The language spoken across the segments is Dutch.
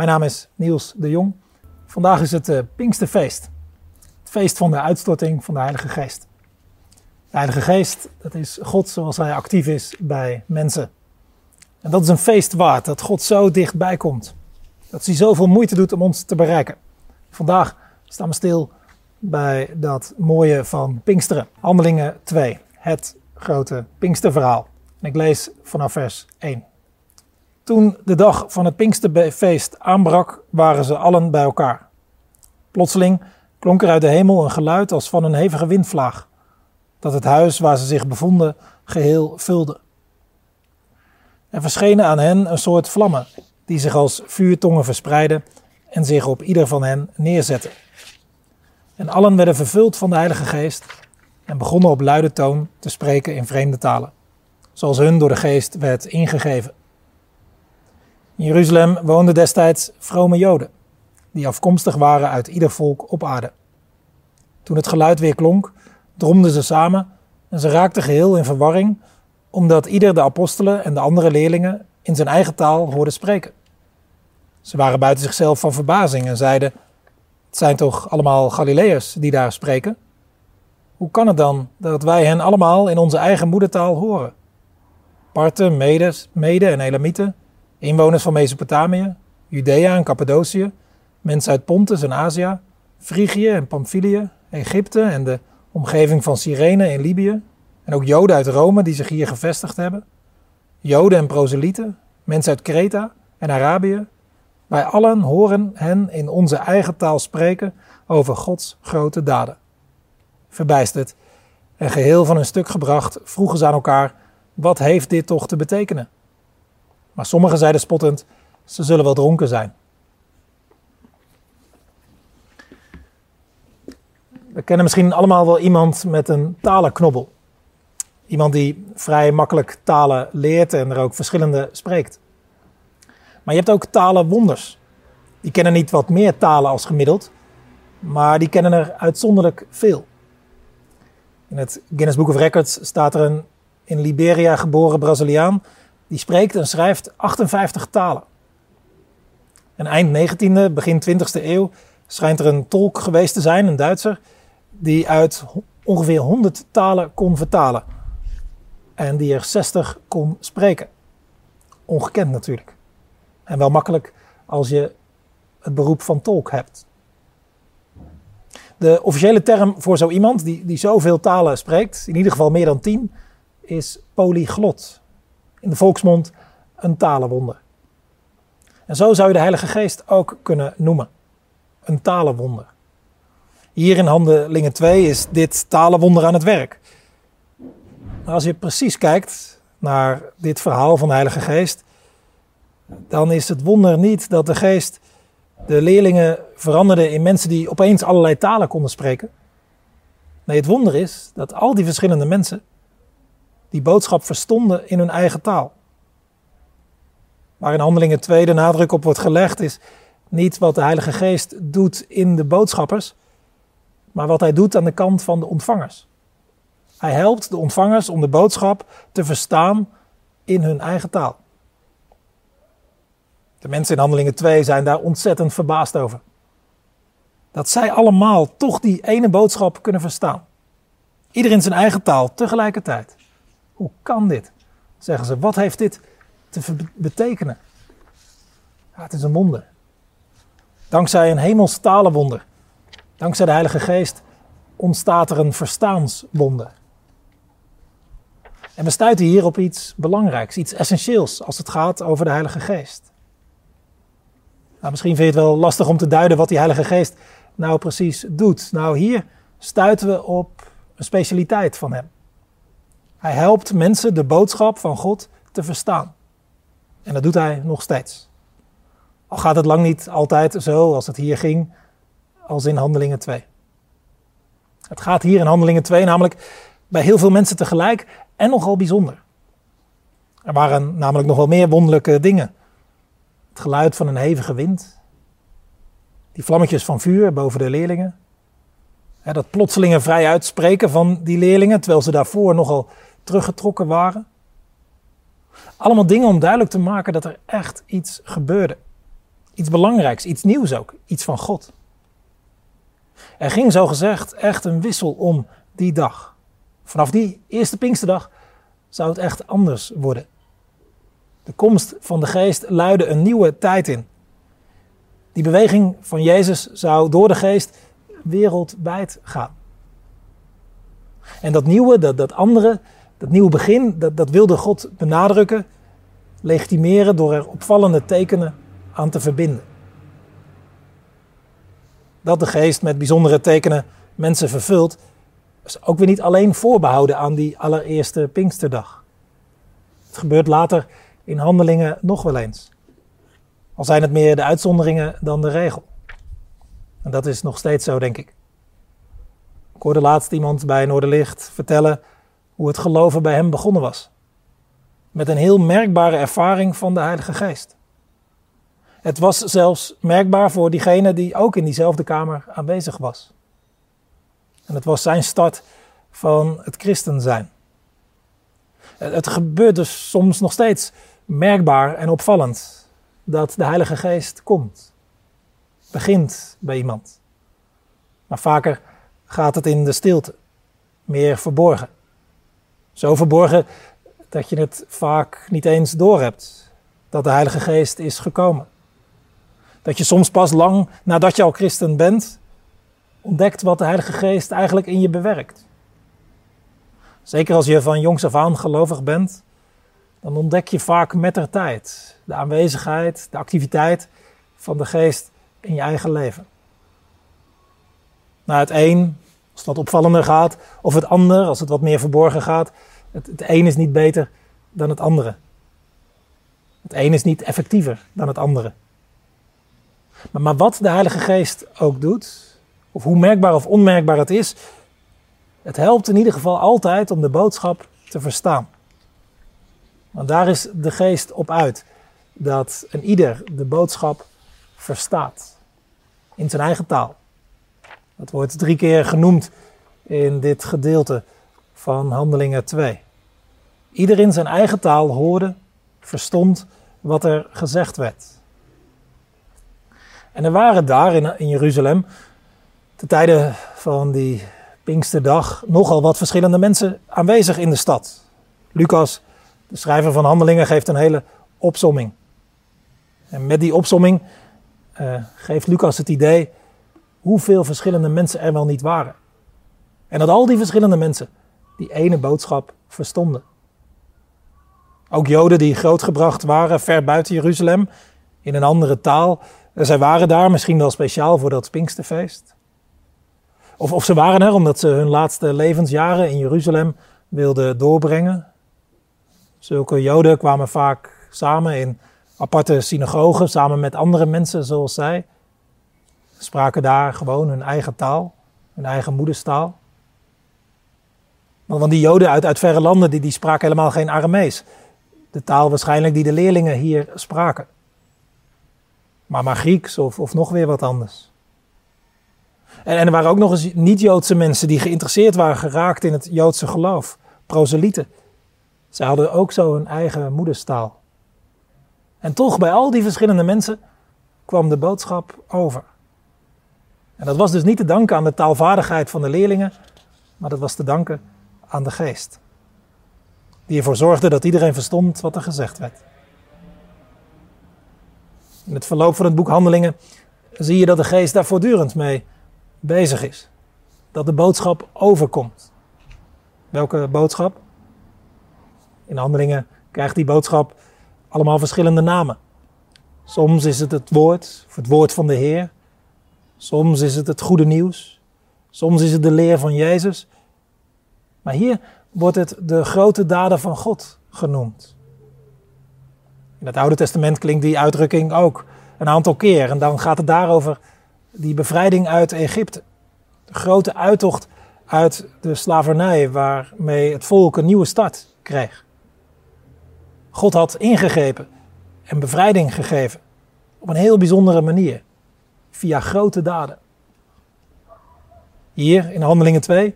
Mijn naam is Niels de Jong. Vandaag is het uh, Pinksterfeest. Het feest van de uitstorting van de Heilige Geest. De Heilige Geest, dat is God zoals hij actief is bij mensen. En dat is een feest waard, dat God zo dichtbij komt. Dat hij zoveel moeite doet om ons te bereiken. Vandaag staan we stil bij dat mooie van Pinksteren. Handelingen 2, het grote Pinksterverhaal. En ik lees vanaf vers 1. Toen de dag van het Pinksterfeest aanbrak, waren ze allen bij elkaar. Plotseling klonk er uit de hemel een geluid als van een hevige windvlaag, dat het huis waar ze zich bevonden geheel vulde. Er verschenen aan hen een soort vlammen, die zich als vuurtongen verspreidden en zich op ieder van hen neerzetten. En allen werden vervuld van de Heilige Geest en begonnen op luide toon te spreken in vreemde talen, zoals hun door de Geest werd ingegeven. In Jeruzalem woonden destijds vrome Joden, die afkomstig waren uit ieder volk op aarde. Toen het geluid weer klonk, dromden ze samen en ze raakten geheel in verwarring, omdat ieder de apostelen en de andere leerlingen in zijn eigen taal hoorde spreken. Ze waren buiten zichzelf van verbazing en zeiden: Het zijn toch allemaal Galileërs die daar spreken? Hoe kan het dan dat wij hen allemaal in onze eigen moedertaal horen? Parten, Medes, Mede en Elamieten, Inwoners van Mesopotamië, Judea en Cappadocië, mensen uit Pontus en Azië, Frigië en Pamphylië, Egypte en de omgeving van Cyrene in Libië, en ook Joden uit Rome die zich hier gevestigd hebben, Joden en proselieten, mensen uit Kreta en Arabië. Wij allen horen hen in onze eigen taal spreken over Gods grote daden. Verbijsterd en geheel van hun stuk gebracht, vroegen ze aan elkaar: wat heeft dit toch te betekenen? Maar sommigen zeiden spottend: Ze zullen wel dronken zijn. We kennen misschien allemaal wel iemand met een talenknobbel. Iemand die vrij makkelijk talen leert en er ook verschillende spreekt. Maar je hebt ook talenwonders. Die kennen niet wat meer talen als gemiddeld, maar die kennen er uitzonderlijk veel. In het Guinness Book of Records staat er een in Liberia geboren Braziliaan die spreekt en schrijft 58 talen. En eind 19e, begin 20e eeuw schijnt er een tolk geweest te zijn, een Duitser, die uit ongeveer 100 talen kon vertalen. En die er 60 kon spreken. Ongekend natuurlijk. En wel makkelijk als je het beroep van tolk hebt. De officiële term voor zo iemand die, die zoveel talen spreekt, in ieder geval meer dan 10, is polyglot in de volksmond een talenwonder. En zo zou je de Heilige Geest ook kunnen noemen. Een talenwonder. Hier in Handelingen 2 is dit talenwonder aan het werk. als je precies kijkt naar dit verhaal van de Heilige Geest, dan is het wonder niet dat de Geest de leerlingen veranderde in mensen die opeens allerlei talen konden spreken. Nee, het wonder is dat al die verschillende mensen die boodschap verstonden in hun eigen taal. Waar in Handelingen 2 de nadruk op wordt gelegd is niet wat de Heilige Geest doet in de boodschappers, maar wat hij doet aan de kant van de ontvangers. Hij helpt de ontvangers om de boodschap te verstaan in hun eigen taal. De mensen in Handelingen 2 zijn daar ontzettend verbaasd over. Dat zij allemaal toch die ene boodschap kunnen verstaan. Ieder in zijn eigen taal tegelijkertijd. Hoe kan dit? Zeggen ze, wat heeft dit te betekenen? Het is een wonder. Dankzij een hemels talenwonder, dankzij de Heilige Geest, ontstaat er een verstaanswonder. En we stuiten hier op iets belangrijks, iets essentieels als het gaat over de Heilige Geest. Nou, misschien vind je het wel lastig om te duiden wat die Heilige Geest nou precies doet. Nou, hier stuiten we op een specialiteit van Hem. Hij helpt mensen de boodschap van God te verstaan. En dat doet hij nog steeds. Al gaat het lang niet altijd zo als het hier ging, als in Handelingen 2. Het gaat hier in Handelingen 2 namelijk bij heel veel mensen tegelijk en nogal bijzonder. Er waren namelijk nog wel meer wonderlijke dingen. Het geluid van een hevige wind, die vlammetjes van vuur boven de leerlingen, dat plotselinge vrij uitspreken van die leerlingen, terwijl ze daarvoor nogal teruggetrokken waren. Allemaal dingen om duidelijk te maken dat er echt iets gebeurde. Iets belangrijks, iets nieuws ook, iets van God. Er ging zo gezegd echt een wissel om die dag. Vanaf die eerste Pinksterdag zou het echt anders worden. De komst van de geest luidde een nieuwe tijd in. Die beweging van Jezus zou door de geest wereldwijd gaan. En dat nieuwe, dat, dat andere, dat nieuwe begin, dat, dat wilde God benadrukken, legitimeren door er opvallende tekenen aan te verbinden. Dat de geest met bijzondere tekenen mensen vervult, is ook weer niet alleen voorbehouden aan die allereerste Pinksterdag. Het gebeurt later in handelingen nog wel eens. Al zijn het meer de uitzonderingen dan de regel. En dat is nog steeds zo, denk ik. Ik hoorde laatst iemand bij Noorderlicht vertellen hoe het geloven bij hem begonnen was. Met een heel merkbare ervaring van de Heilige Geest. Het was zelfs merkbaar voor diegene die ook in diezelfde kamer aanwezig was. En het was zijn start van het christen zijn. Het gebeurt dus soms nog steeds merkbaar en opvallend dat de Heilige Geest komt. Begint bij iemand. Maar vaker gaat het in de stilte, meer verborgen. Zo verborgen dat je het vaak niet eens doorhebt dat de Heilige Geest is gekomen. Dat je soms pas lang nadat je al christen bent, ontdekt wat de Heilige Geest eigenlijk in je bewerkt. Zeker als je van jongs af aan gelovig bent, dan ontdek je vaak met de tijd de aanwezigheid, de activiteit van de Geest in je eigen leven. Nou, het een, als het wat opvallender gaat, of het ander, als het wat meer verborgen gaat, het, het een is niet beter dan het andere. Het een is niet effectiever dan het andere. Maar, maar wat de Heilige Geest ook doet, of hoe merkbaar of onmerkbaar het is, het helpt in ieder geval altijd om de boodschap te verstaan. Want daar is de geest op uit. Dat een ieder de boodschap verstaat. In zijn eigen taal. Dat wordt drie keer genoemd in dit gedeelte van Handelingen 2. Ieder in zijn eigen taal hoorde, verstond wat er gezegd werd. En er waren daar in, in Jeruzalem, te tijden van die Pinksterdag, nogal wat verschillende mensen aanwezig in de stad. Lucas, de schrijver van Handelingen, geeft een hele opsomming. En met die opsomming uh, geeft Lucas het idee hoeveel verschillende mensen er wel niet waren. En dat al die verschillende mensen die ene boodschap verstonden. Ook Joden die grootgebracht waren ver buiten Jeruzalem, in een andere taal. Zij waren daar misschien wel speciaal voor dat Pinksterfeest. Of, of ze waren er omdat ze hun laatste levensjaren in Jeruzalem wilden doorbrengen. Zulke Joden kwamen vaak samen in aparte synagogen, samen met andere mensen zoals zij. Spraken daar gewoon hun eigen taal, hun eigen moederstaal. Want die Joden uit, uit verre landen, die, die spraken helemaal geen Aramees. De taal waarschijnlijk die de leerlingen hier spraken. Maar maar Grieks of, of nog weer wat anders. En, en er waren ook nog eens niet-Joodse mensen die geïnteresseerd waren geraakt in het Joodse geloof. Proselieten. Zij hadden ook zo hun eigen moederstaal. En toch, bij al die verschillende mensen kwam de boodschap over. En dat was dus niet te danken aan de taalvaardigheid van de leerlingen, maar dat was te danken aan de geest. Die ervoor zorgde dat iedereen verstond wat er gezegd werd. In het verloop van het boek Handelingen zie je dat de geest daar voortdurend mee bezig is. Dat de boodschap overkomt. Welke boodschap? In handelingen krijgt die boodschap allemaal verschillende namen. Soms is het het woord, of het woord van de Heer. Soms is het het goede nieuws. Soms is het de leer van Jezus. Maar hier wordt het de grote daden van God genoemd. In het Oude Testament klinkt die uitdrukking ook een aantal keer. En dan gaat het daarover die bevrijding uit Egypte. De grote uittocht uit de slavernij waarmee het volk een nieuwe start kreeg. God had ingegrepen en bevrijding gegeven op een heel bijzondere manier, via grote daden. Hier in Handelingen 2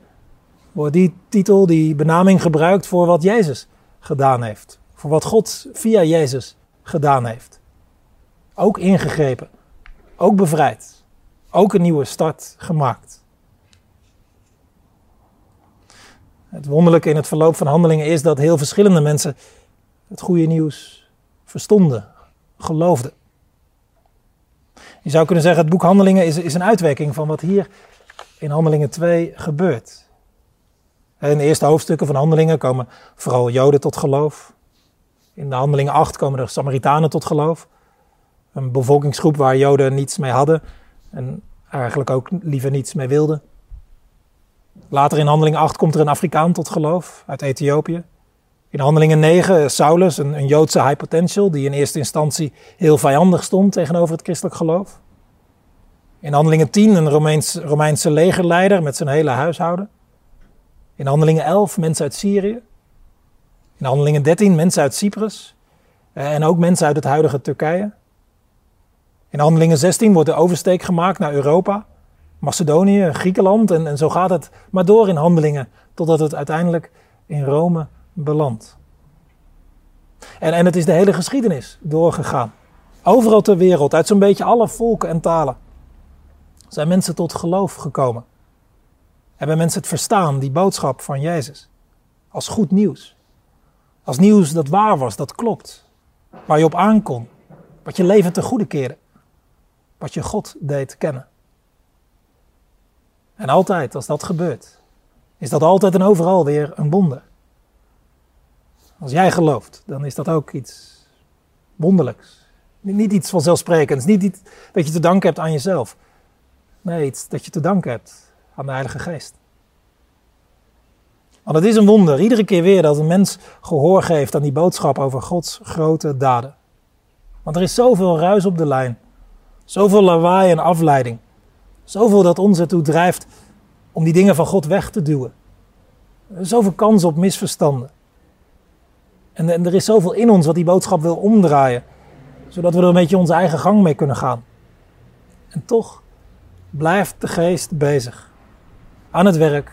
wordt die titel, die benaming gebruikt voor wat Jezus gedaan heeft. Voor wat God via Jezus gedaan heeft. ook ingegrepen, ook bevrijd, ook een nieuwe start gemaakt. Het wonderlijke in het verloop van handelingen is dat heel verschillende mensen het goede nieuws verstonden, geloofden. Je zou kunnen zeggen, het boek Handelingen is, is een uitwerking van wat hier in Handelingen 2 gebeurt. In de eerste hoofdstukken van Handelingen komen vooral Joden tot geloof. In de Handelingen 8 komen de Samaritanen tot geloof. Een bevolkingsgroep waar Joden niets mee hadden en eigenlijk ook liever niets mee wilden. Later in Handelingen 8 komt er een Afrikaan tot geloof uit Ethiopië. In Handelingen 9 Saulus, een, een Joodse high potential, die in eerste instantie heel vijandig stond tegenover het christelijk geloof. In Handelingen 10 een Romeins, Romeinse legerleider met zijn hele huishouden. In Handelingen 11 mensen uit Syrië. In Handelingen 13 mensen uit Cyprus. Eh, en ook mensen uit het huidige Turkije. In Handelingen 16 wordt de oversteek gemaakt naar Europa. Macedonië, Griekenland en, en zo gaat het maar door in handelingen totdat het uiteindelijk in Rome belandt. En, en het is de hele geschiedenis doorgegaan. Overal ter wereld, uit zo'n beetje alle volken en talen, zijn mensen tot geloof gekomen. Hebben mensen het verstaan, die boodschap van Jezus, als goed nieuws. Als nieuws dat waar was, dat klopt. Waar je op aankon, wat je leven ten goede keerde. Wat je God deed kennen. En altijd, als dat gebeurt, is dat altijd en overal weer een wonder. Als jij gelooft, dan is dat ook iets wonderlijks. Niet iets vanzelfsprekends, niet iets dat je te danken hebt aan jezelf. Nee, iets dat je te danken hebt aan de Heilige Geest. Want het is een wonder, iedere keer weer dat een mens gehoor geeft aan die boodschap over Gods grote daden. Want er is zoveel ruis op de lijn, zoveel lawaai en afleiding. Zoveel dat ons ertoe drijft om die dingen van God weg te duwen. Zoveel kans op misverstanden. En, en er is zoveel in ons wat die boodschap wil omdraaien, zodat we er een beetje onze eigen gang mee kunnen gaan. En toch blijft de geest bezig, aan het werk,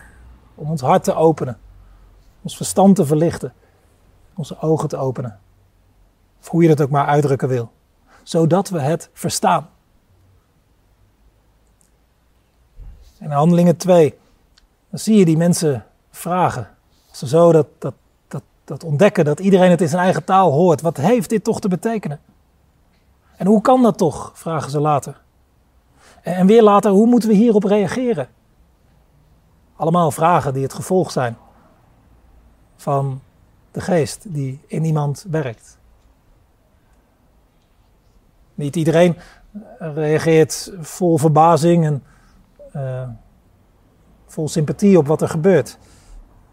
om ons hart te openen, ons verstand te verlichten, onze ogen te openen. Of hoe je dat ook maar uitdrukken wil, zodat we het verstaan. in Handelingen 2, dan zie je die mensen vragen. Als ze zo dat, dat, dat, dat ontdekken, dat iedereen het in zijn eigen taal hoort. Wat heeft dit toch te betekenen? En hoe kan dat toch? vragen ze later. En weer later, hoe moeten we hierop reageren? Allemaal vragen die het gevolg zijn van de geest die in iemand werkt. Niet iedereen reageert vol verbazing en uh, vol sympathie op wat er gebeurt.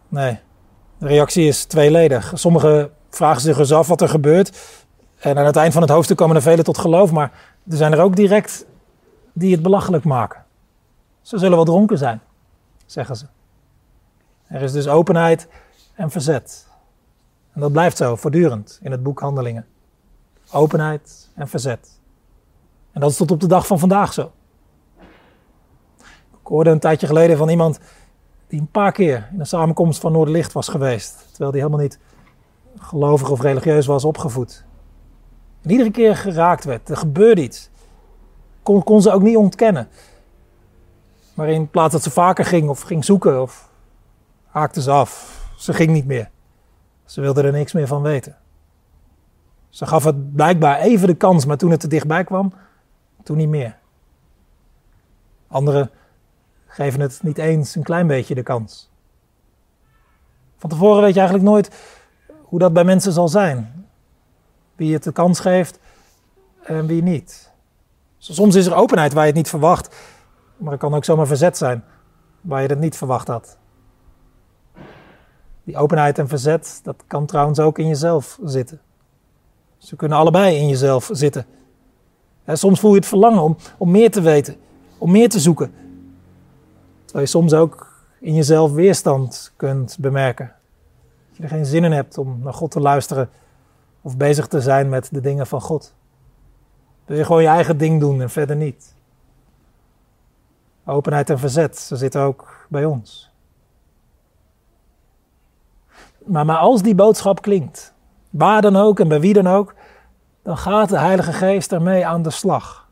Nee, de reactie is tweeledig. Sommigen vragen zich eens af wat er gebeurt. En aan het eind van het hoofdstuk komen er velen tot geloof. Maar er zijn er ook direct die het belachelijk maken. Ze zullen wel dronken zijn, zeggen ze. Er is dus openheid en verzet. En dat blijft zo voortdurend in het boek Handelingen. Openheid en verzet. En dat is tot op de dag van vandaag zo. Ik hoorde een tijdje geleden van iemand die een paar keer in een samenkomst van Noorderlicht was geweest. Terwijl die helemaal niet gelovig of religieus was opgevoed. En iedere keer geraakt werd. Er gebeurde iets. Kon, kon ze ook niet ontkennen. Maar in plaats dat ze vaker ging of ging zoeken of haakte ze af. Ze ging niet meer. Ze wilde er niks meer van weten. Ze gaf het blijkbaar even de kans, maar toen het er dichtbij kwam, toen niet meer. Anderen geven het niet eens een klein beetje de kans. Van tevoren weet je eigenlijk nooit hoe dat bij mensen zal zijn. Wie het de kans geeft en wie niet. Soms is er openheid waar je het niet verwacht, maar er kan ook zomaar verzet zijn waar je het niet verwacht had. Die openheid en verzet, dat kan trouwens ook in jezelf zitten. Ze kunnen allebei in jezelf zitten. soms voel je het verlangen om, om meer te weten, om meer te zoeken, Terwijl je soms ook in jezelf weerstand kunt bemerken. Dat je er geen zin in hebt om naar God te luisteren of bezig te zijn met de dingen van God. Wil je gewoon je eigen ding doen en verder niet. Openheid en verzet, ze zitten ook bij ons. Maar, maar als die boodschap klinkt, waar dan ook en bij wie dan ook, dan gaat de Heilige Geest ermee aan de slag.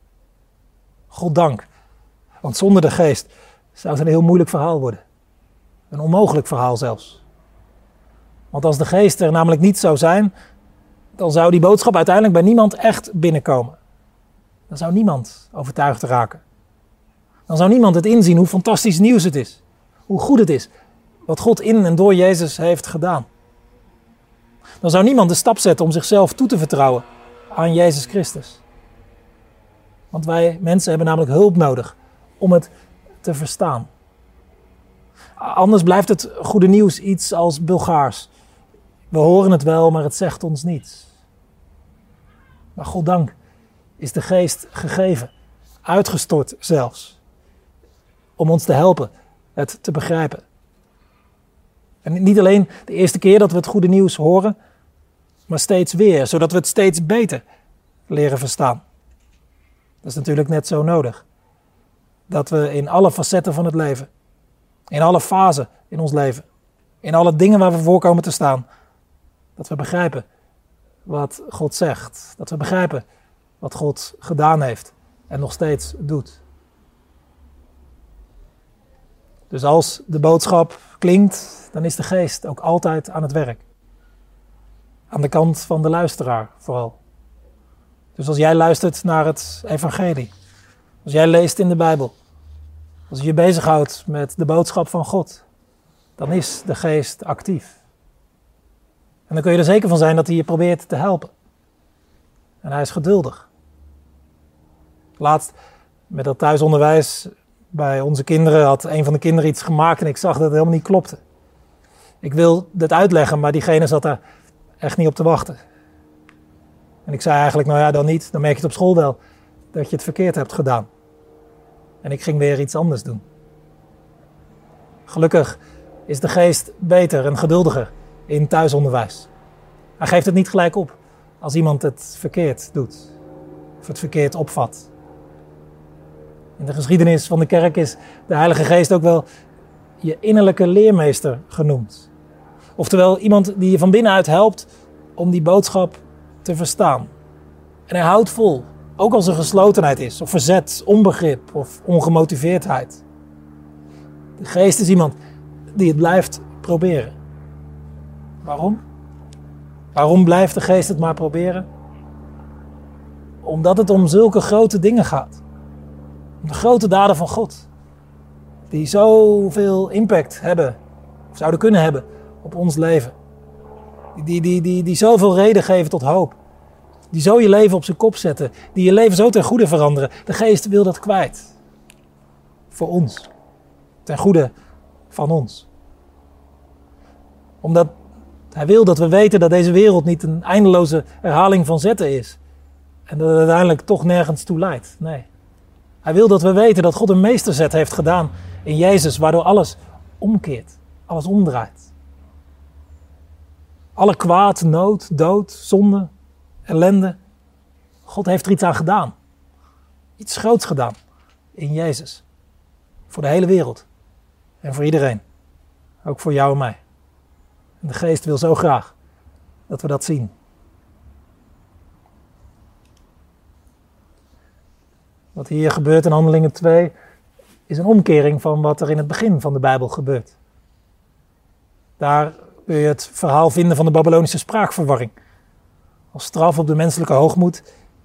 God dank. Want zonder de Geest zou het een heel moeilijk verhaal worden. Een onmogelijk verhaal zelfs. Want als de Geest er namelijk niet zou zijn, dan zou die boodschap uiteindelijk bij niemand echt binnenkomen. Dan zou niemand overtuigd raken. Dan zou niemand het inzien hoe fantastisch nieuws het is. Hoe goed het is. Wat God in en door Jezus heeft gedaan. Dan zou niemand de stap zetten om zichzelf toe te vertrouwen aan Jezus Christus. Want wij mensen hebben namelijk hulp nodig om het te verstaan. Anders blijft het goede nieuws iets als Bulgaars. We horen het wel, maar het zegt ons niets. Maar goddank is de geest gegeven, uitgestort zelfs, om ons te helpen het te begrijpen. En niet alleen de eerste keer dat we het goede nieuws horen, maar steeds weer, zodat we het steeds beter leren verstaan. Dat is natuurlijk net zo nodig. Dat we in alle facetten van het leven, in alle fasen in ons leven, in alle dingen waar we voor komen te staan, dat we begrijpen wat God zegt. Dat we begrijpen wat God gedaan heeft en nog steeds doet. Dus als de boodschap klinkt, dan is de geest ook altijd aan het werk. Aan de kant van de luisteraar vooral. Dus als jij luistert naar het evangelie, als jij leest in de Bijbel, als je je bezighoudt met de boodschap van God, dan is de geest actief. En dan kun je er zeker van zijn dat hij je probeert te helpen. En hij is geduldig. Laatst met dat thuisonderwijs bij onze kinderen had een van de kinderen iets gemaakt en ik zag dat het helemaal niet klopte. Ik wil het uitleggen, maar diegene zat daar echt niet op te wachten. En ik zei eigenlijk, nou ja, dan niet. Dan merk je het op school wel dat je het verkeerd hebt gedaan. En ik ging weer iets anders doen. Gelukkig is de geest beter en geduldiger in thuisonderwijs. Hij geeft het niet gelijk op als iemand het verkeerd doet of het verkeerd opvat. In de geschiedenis van de kerk is de Heilige Geest ook wel je innerlijke leermeester genoemd. Oftewel iemand die je van binnenuit helpt om die boodschap te verstaan. En hij houdt vol, ook als er geslotenheid is, of verzet, onbegrip of ongemotiveerdheid. De geest is iemand die het blijft proberen. Waarom? Waarom blijft de geest het maar proberen? Omdat het om zulke grote dingen gaat. De grote daden van God. Die zoveel impact hebben, of zouden kunnen hebben, op ons leven. Die, die, die, die zoveel reden geven tot hoop. Die zo je leven op zijn kop zetten. Die je leven zo ten goede veranderen. De geest wil dat kwijt. Voor ons. Ten goede van ons. Omdat hij wil dat we weten dat deze wereld niet een eindeloze herhaling van zetten is. En dat het uiteindelijk toch nergens toe leidt. Nee. Hij wil dat we weten dat God een meesterzet heeft gedaan in Jezus, waardoor alles omkeert. Alles omdraait. Alle kwaad, nood, dood, zonde, ellende. God heeft er iets aan gedaan. Iets groots gedaan in Jezus. Voor de hele wereld. En voor iedereen. Ook voor jou en mij. En de geest wil zo graag dat we dat zien. Wat hier gebeurt in Handelingen 2 is een omkering van wat er in het begin van de Bijbel gebeurt. Daar kun je het verhaal vinden van de Babylonische spraakverwarring. Als straf op de menselijke hoogmoed,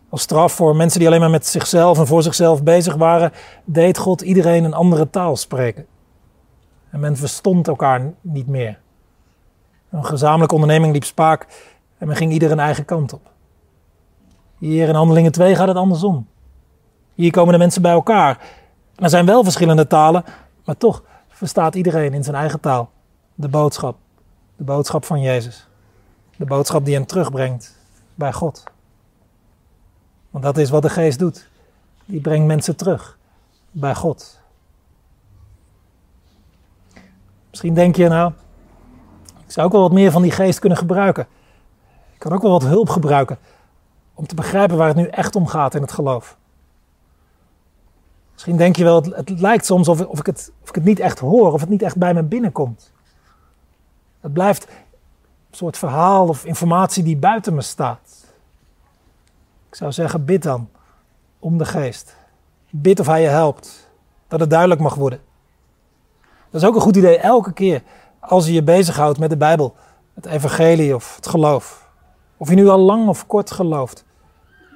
als straf voor mensen die alleen maar met zichzelf en voor zichzelf bezig waren, deed God iedereen een andere taal spreken. En men verstond elkaar niet meer. Een gezamenlijke onderneming liep spaak en men ging ieder een eigen kant op. Hier in Handelingen 2 gaat het andersom. Hier komen de mensen bij elkaar. er zijn wel verschillende talen, maar toch verstaat iedereen in zijn eigen taal de boodschap. De boodschap van Jezus. De boodschap die hem terugbrengt bij God. Want dat is wat de geest doet. Die brengt mensen terug bij God. Misschien denk je nou, ik zou ook wel wat meer van die geest kunnen gebruiken. Ik kan ook wel wat hulp gebruiken om te begrijpen waar het nu echt om gaat in het geloof. Misschien denk je wel, het, lijkt soms of, of, ik het, of ik het niet echt hoor, of het niet echt bij me binnenkomt. Het blijft een soort verhaal of informatie die buiten me staat. Ik zou zeggen, bid dan om de geest. Bid of hij je helpt. Dat het duidelijk mag worden. Dat is ook een goed idee elke keer als je je bezighoudt met de Bijbel, het evangelie of het geloof. Of je nu al lang of kort gelooft.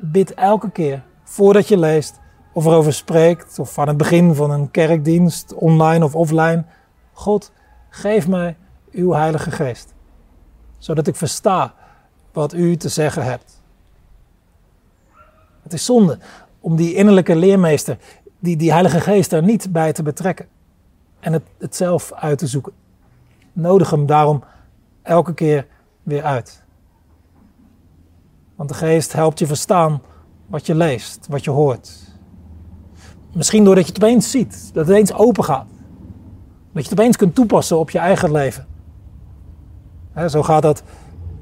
Bid elke keer voordat je leest of erover spreekt of aan het begin van een kerkdienst, online of offline. God, geef mij uw Heilige Geest, zodat ik versta wat u te zeggen hebt. Het is zonde om die innerlijke leermeester, die, die Heilige Geest er niet bij te betrekken en het, het zelf uit te zoeken. Nodig hem daarom elke keer weer uit. Want de Geest helpt je verstaan wat je leest, wat je hoort. Misschien doordat je het opeens ziet, dat het eens open gaat. Dat je het opeens kunt toepassen op je eigen leven. zo gaat dat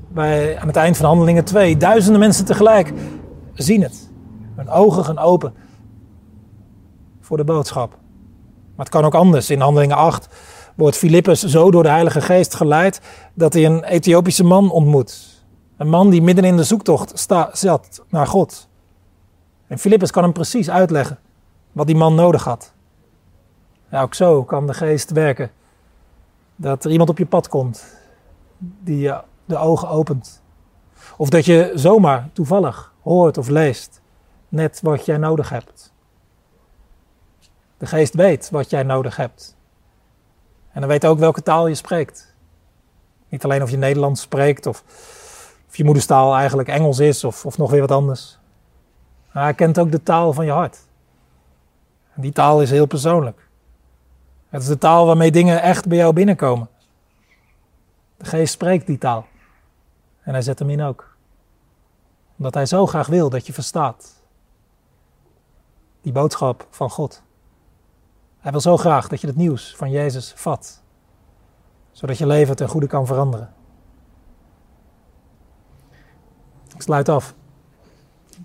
bij, aan het eind van Handelingen 2. Duizenden mensen tegelijk zien het. Hun ogen gaan open voor de boodschap. Maar het kan ook anders. In Handelingen 8 wordt Filippus zo door de Heilige Geest geleid dat hij een Ethiopische man ontmoet. Een man die midden in de zoektocht sta, zat naar God. En Filippus kan hem precies uitleggen wat die man nodig had. Ja, ook zo kan de geest werken. Dat er iemand op je pad komt die je de ogen opent. Of dat je zomaar toevallig hoort of leest net wat jij nodig hebt. De geest weet wat jij nodig hebt. En dan weet ook welke taal je spreekt. Niet alleen of je Nederlands spreekt of, of je moederstaal eigenlijk Engels is of, of nog weer wat anders. Hij kent ook de taal van je hart. En die taal is heel persoonlijk. Het is de taal waarmee dingen echt bij jou binnenkomen. De geest spreekt die taal. En hij zet hem in ook. Omdat hij zo graag wil dat je verstaat. Die boodschap van God. Hij wil zo graag dat je het nieuws van Jezus vat. Zodat je leven ten goede kan veranderen. Ik sluit af.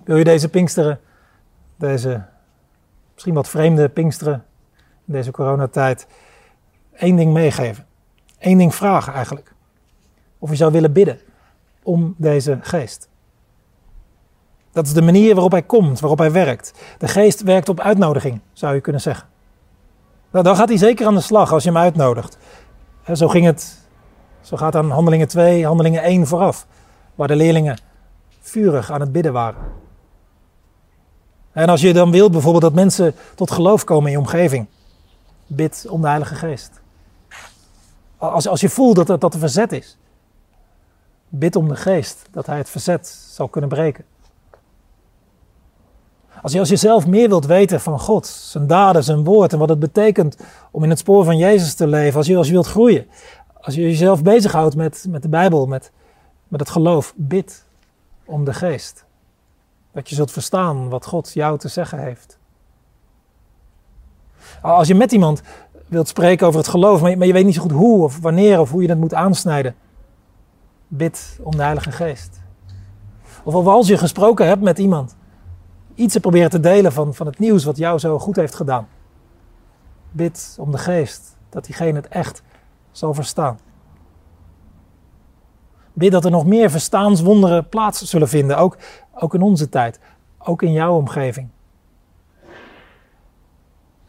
Wil je deze Pinksteren, deze misschien wat vreemde Pinksteren in deze coronatijd, één ding meegeven? Eén ding vragen eigenlijk. Of je zou willen bidden om deze geest. Dat is de manier waarop hij komt, waarop hij werkt. De geest werkt op uitnodiging, zou je kunnen zeggen. Nou, dan gaat hij zeker aan de slag als je hem uitnodigt. zo ging het, zo gaat aan handelingen 2, handelingen 1 vooraf, waar de leerlingen vurig aan het bidden waren. En als je dan wilt bijvoorbeeld dat mensen tot geloof komen in je omgeving, bid om de Heilige Geest. Als, als je voelt dat, dat, dat er verzet is, bid om de Geest, dat Hij het verzet zal kunnen breken. Als je, als je zelf meer wilt weten van God, zijn daden, zijn woord en wat het betekent om in het spoor van Jezus te leven, als je, als je wilt groeien, als je jezelf bezighoudt met, met de Bijbel, met, met het geloof, bid om de geest. Dat je zult verstaan wat God jou te zeggen heeft. Als je met iemand wilt spreken over het geloof, maar je, weet niet zo goed hoe of wanneer of hoe je dat moet aansnijden, bid om de Heilige Geest. Of als je gesproken hebt met iemand iets te proberen te delen van, van het nieuws wat jou zo goed heeft gedaan. Bid om de geest, dat diegene het echt zal verstaan. Bid dat er nog meer verstaanswonderen plaats zullen vinden, ook, ook in onze tijd, ook in jouw omgeving.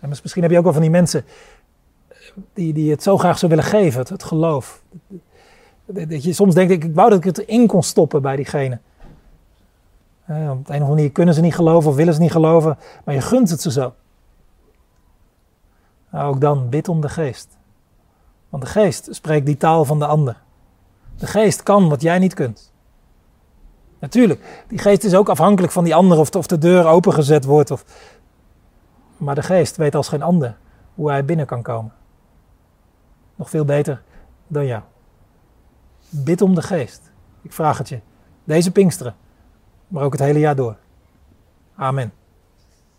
En misschien heb je ook wel van die mensen die, die het zo graag zou willen geven, het, geloof. Dat je soms denkt, ik wou dat ik het erin kon stoppen bij diegene. op een of andere manier kunnen ze niet geloven of willen ze niet geloven, maar je gunt het ze zo. Nou, ook dan, bid om de geest. Want de geest spreekt die taal van de ander. De geest kan wat jij niet kunt. Natuurlijk, die geest is ook afhankelijk van die ander of, of de deur opengezet wordt. Of... Maar de geest weet als geen ander hoe hij binnen kan komen. Nog veel beter dan jou. Bid om de geest. Ik vraag het je. Deze Pinksteren, maar ook het hele jaar door. Amen.